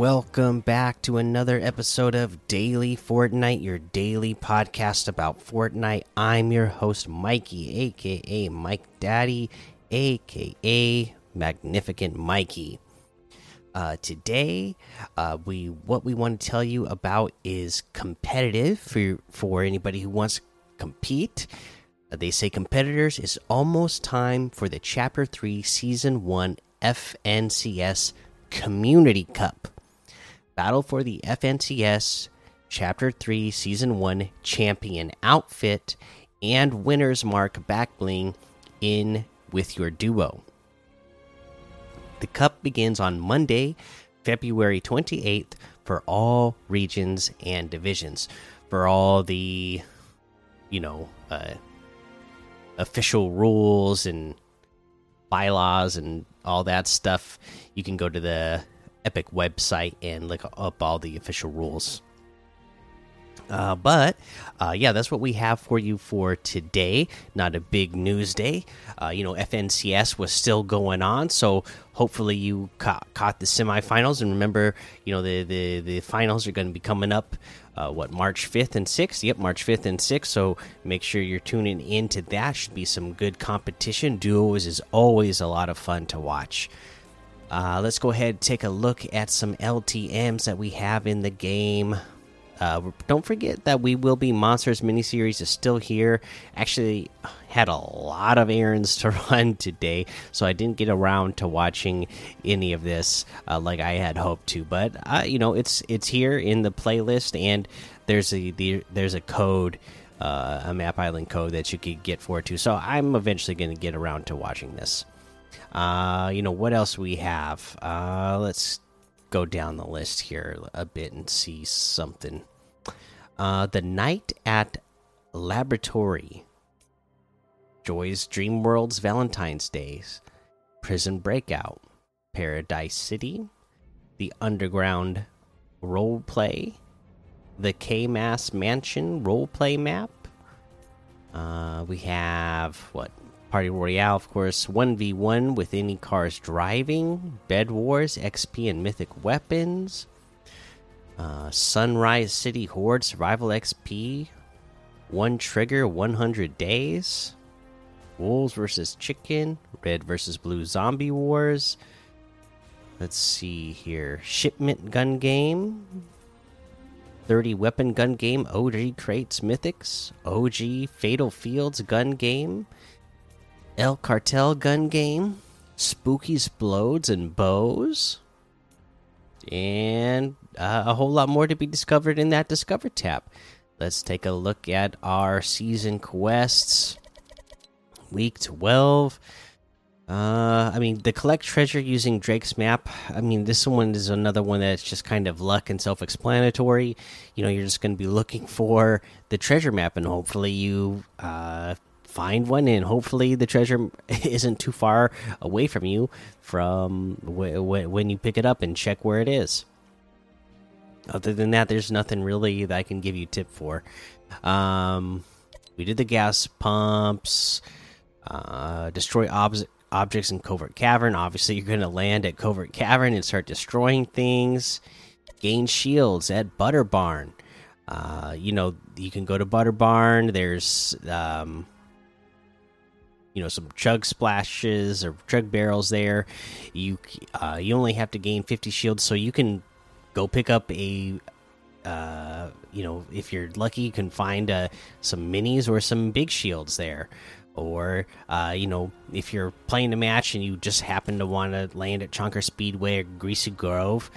Welcome back to another episode of Daily Fortnite, your daily podcast about Fortnite. I'm your host, Mikey, aka Mike Daddy, aka Magnificent Mikey. Uh, today, uh, we what we want to tell you about is competitive for for anybody who wants to compete. Uh, they say competitors is almost time for the Chapter Three Season One FNCS Community Cup. Battle for the FNCS Chapter 3 Season 1 Champion Outfit and Winner's Mark back bling in with your duo. The cup begins on Monday, February 28th for all regions and divisions. For all the, you know, uh, official rules and bylaws and all that stuff, you can go to the Epic website and look up all the official rules. Uh, but uh, yeah, that's what we have for you for today. Not a big news day. Uh, you know, FNCS was still going on, so hopefully you ca caught the semifinals. And remember, you know, the the the finals are going to be coming up. Uh, what March fifth and sixth? Yep, March fifth and sixth. So make sure you're tuning into that. Should be some good competition. Duos is always a lot of fun to watch. Uh, let's go ahead and take a look at some LTMs that we have in the game. Uh, don't forget that we will be monsters miniseries is still here. Actually, had a lot of errands to run today, so I didn't get around to watching any of this uh, like I had hoped to. But uh, you know, it's it's here in the playlist, and there's a the, there's a code. Uh, a map island code that you could get for it too. So I'm eventually going to get around to watching this. Uh, you know what else we have? Uh, let's go down the list here a bit and see something. Uh, the night at laboratory, Joy's Dream World's Valentine's Days, Prison Breakout, Paradise City, the Underground role play, the K Mass Mansion role play map. Uh, we have what Party Royale, of course, 1v1 with any cars driving, Bed Wars, XP and Mythic Weapons, uh, Sunrise City Horde Survival XP, One Trigger 100 Days, Wolves versus Chicken, Red versus Blue Zombie Wars. Let's see here. Shipment Gun Game, 30 Weapon Gun Game, OG Crates Mythics, OG Fatal Fields Gun Game. El Cartel gun game, spooky explodes and bows, and uh, a whole lot more to be discovered in that Discover tab. Let's take a look at our season quests. Week 12. Uh, I mean, the collect treasure using Drake's map. I mean, this one is another one that's just kind of luck and self explanatory. You know, you're just going to be looking for the treasure map, and hopefully, you uh, find one and hopefully the treasure isn't too far away from you from when you pick it up and check where it is. Other than that there's nothing really that i can give you tip for. Um, we did the gas pumps uh, destroy ob objects in covert cavern. Obviously you're going to land at covert cavern and start destroying things. Gain shields at butter barn. Uh, you know you can go to butter barn. There's um, you know some chug splashes or chug barrels there. You uh, you only have to gain 50 shields so you can go pick up a uh, you know if you're lucky you can find uh, some minis or some big shields there. Or uh, you know if you're playing a match and you just happen to want to land at chonker speedway or greasy grove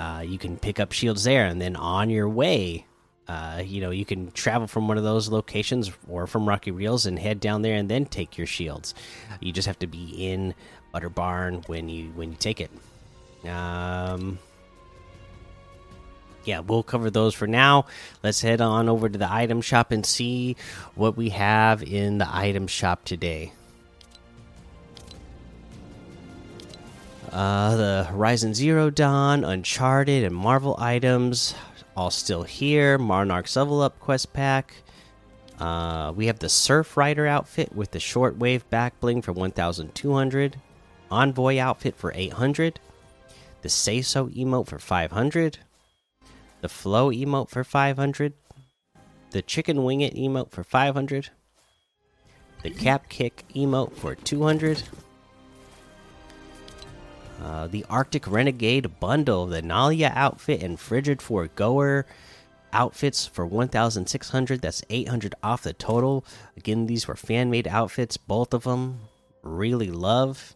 uh, you can pick up shields there. And then on your way uh, you know, you can travel from one of those locations or from Rocky Reels and head down there and then take your shields. You just have to be in Butter Barn when you when you take it. Um, yeah, we'll cover those for now. Let's head on over to the item shop and see what we have in the item shop today. Uh, the Horizon Zero Dawn, Uncharted, and Marvel items all still here. Monarch's level up quest pack. Uh, we have the Surf Rider outfit with the shortwave back bling for 1,200. Envoy outfit for 800. the Say So emote for 500, the Flow emote for 500, the Chicken Wing It emote for 500, the Cap Kick emote for 200. Uh, the Arctic Renegade bundle, the Nalia outfit, and Frigid Fuego outfits for 1,600. That's 800 off the total. Again, these were fan made outfits, both of them. Really love.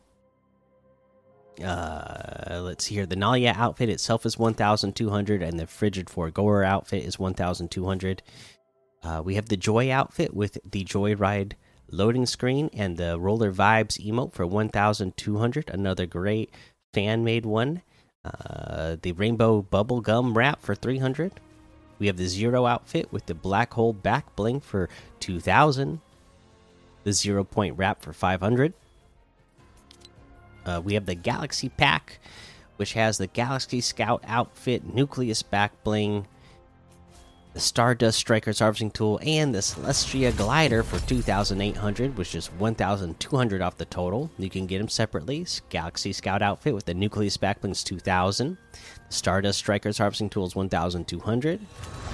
Uh, let's see here. The Nalia outfit itself is 1,200, and the Frigid Fuego outfit is 1,200. Uh, we have the Joy outfit with the Joyride loading screen and the Roller Vibes emote for 1,200. Another great fan made one. Uh, the Rainbow Bubble Gum wrap for 300. We have the Zero outfit with the Black Hole back bling for 2,000. The Zero Point wrap for 500. Uh, we have the Galaxy Pack, which has the Galaxy Scout outfit, Nucleus back bling, the Stardust Striker's harvesting tool, and the Celestia glider for 2,800, which is 1,200 off the total. You can get them separately. Galaxy Scout outfit with the Nucleus Backblings 2,000. The Stardust Striker's harvesting tool is 1,200.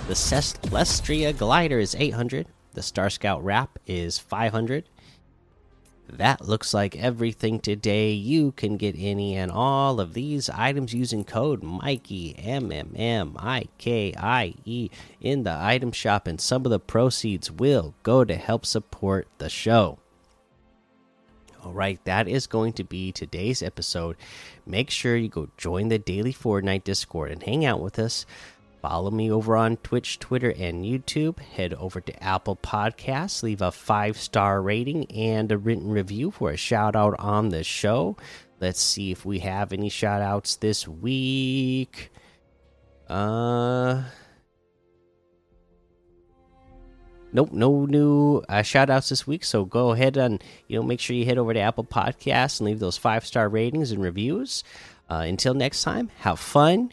The Celestria glider is 800. The Star Scout wrap is 500 that looks like everything today. You can get any and all of these items using code Mikey M M M I K I E in the item shop, and some of the proceeds will go to help support the show. All right, that is going to be today's episode. Make sure you go join the daily Fortnite Discord and hang out with us. Follow me over on Twitch, Twitter, and YouTube. Head over to Apple Podcasts, leave a five star rating and a written review for a shout out on the show. Let's see if we have any shout outs this week. Uh. Nope, no new uh, shout outs this week. So go ahead and you know make sure you head over to Apple Podcasts and leave those five star ratings and reviews. Uh, until next time, have fun,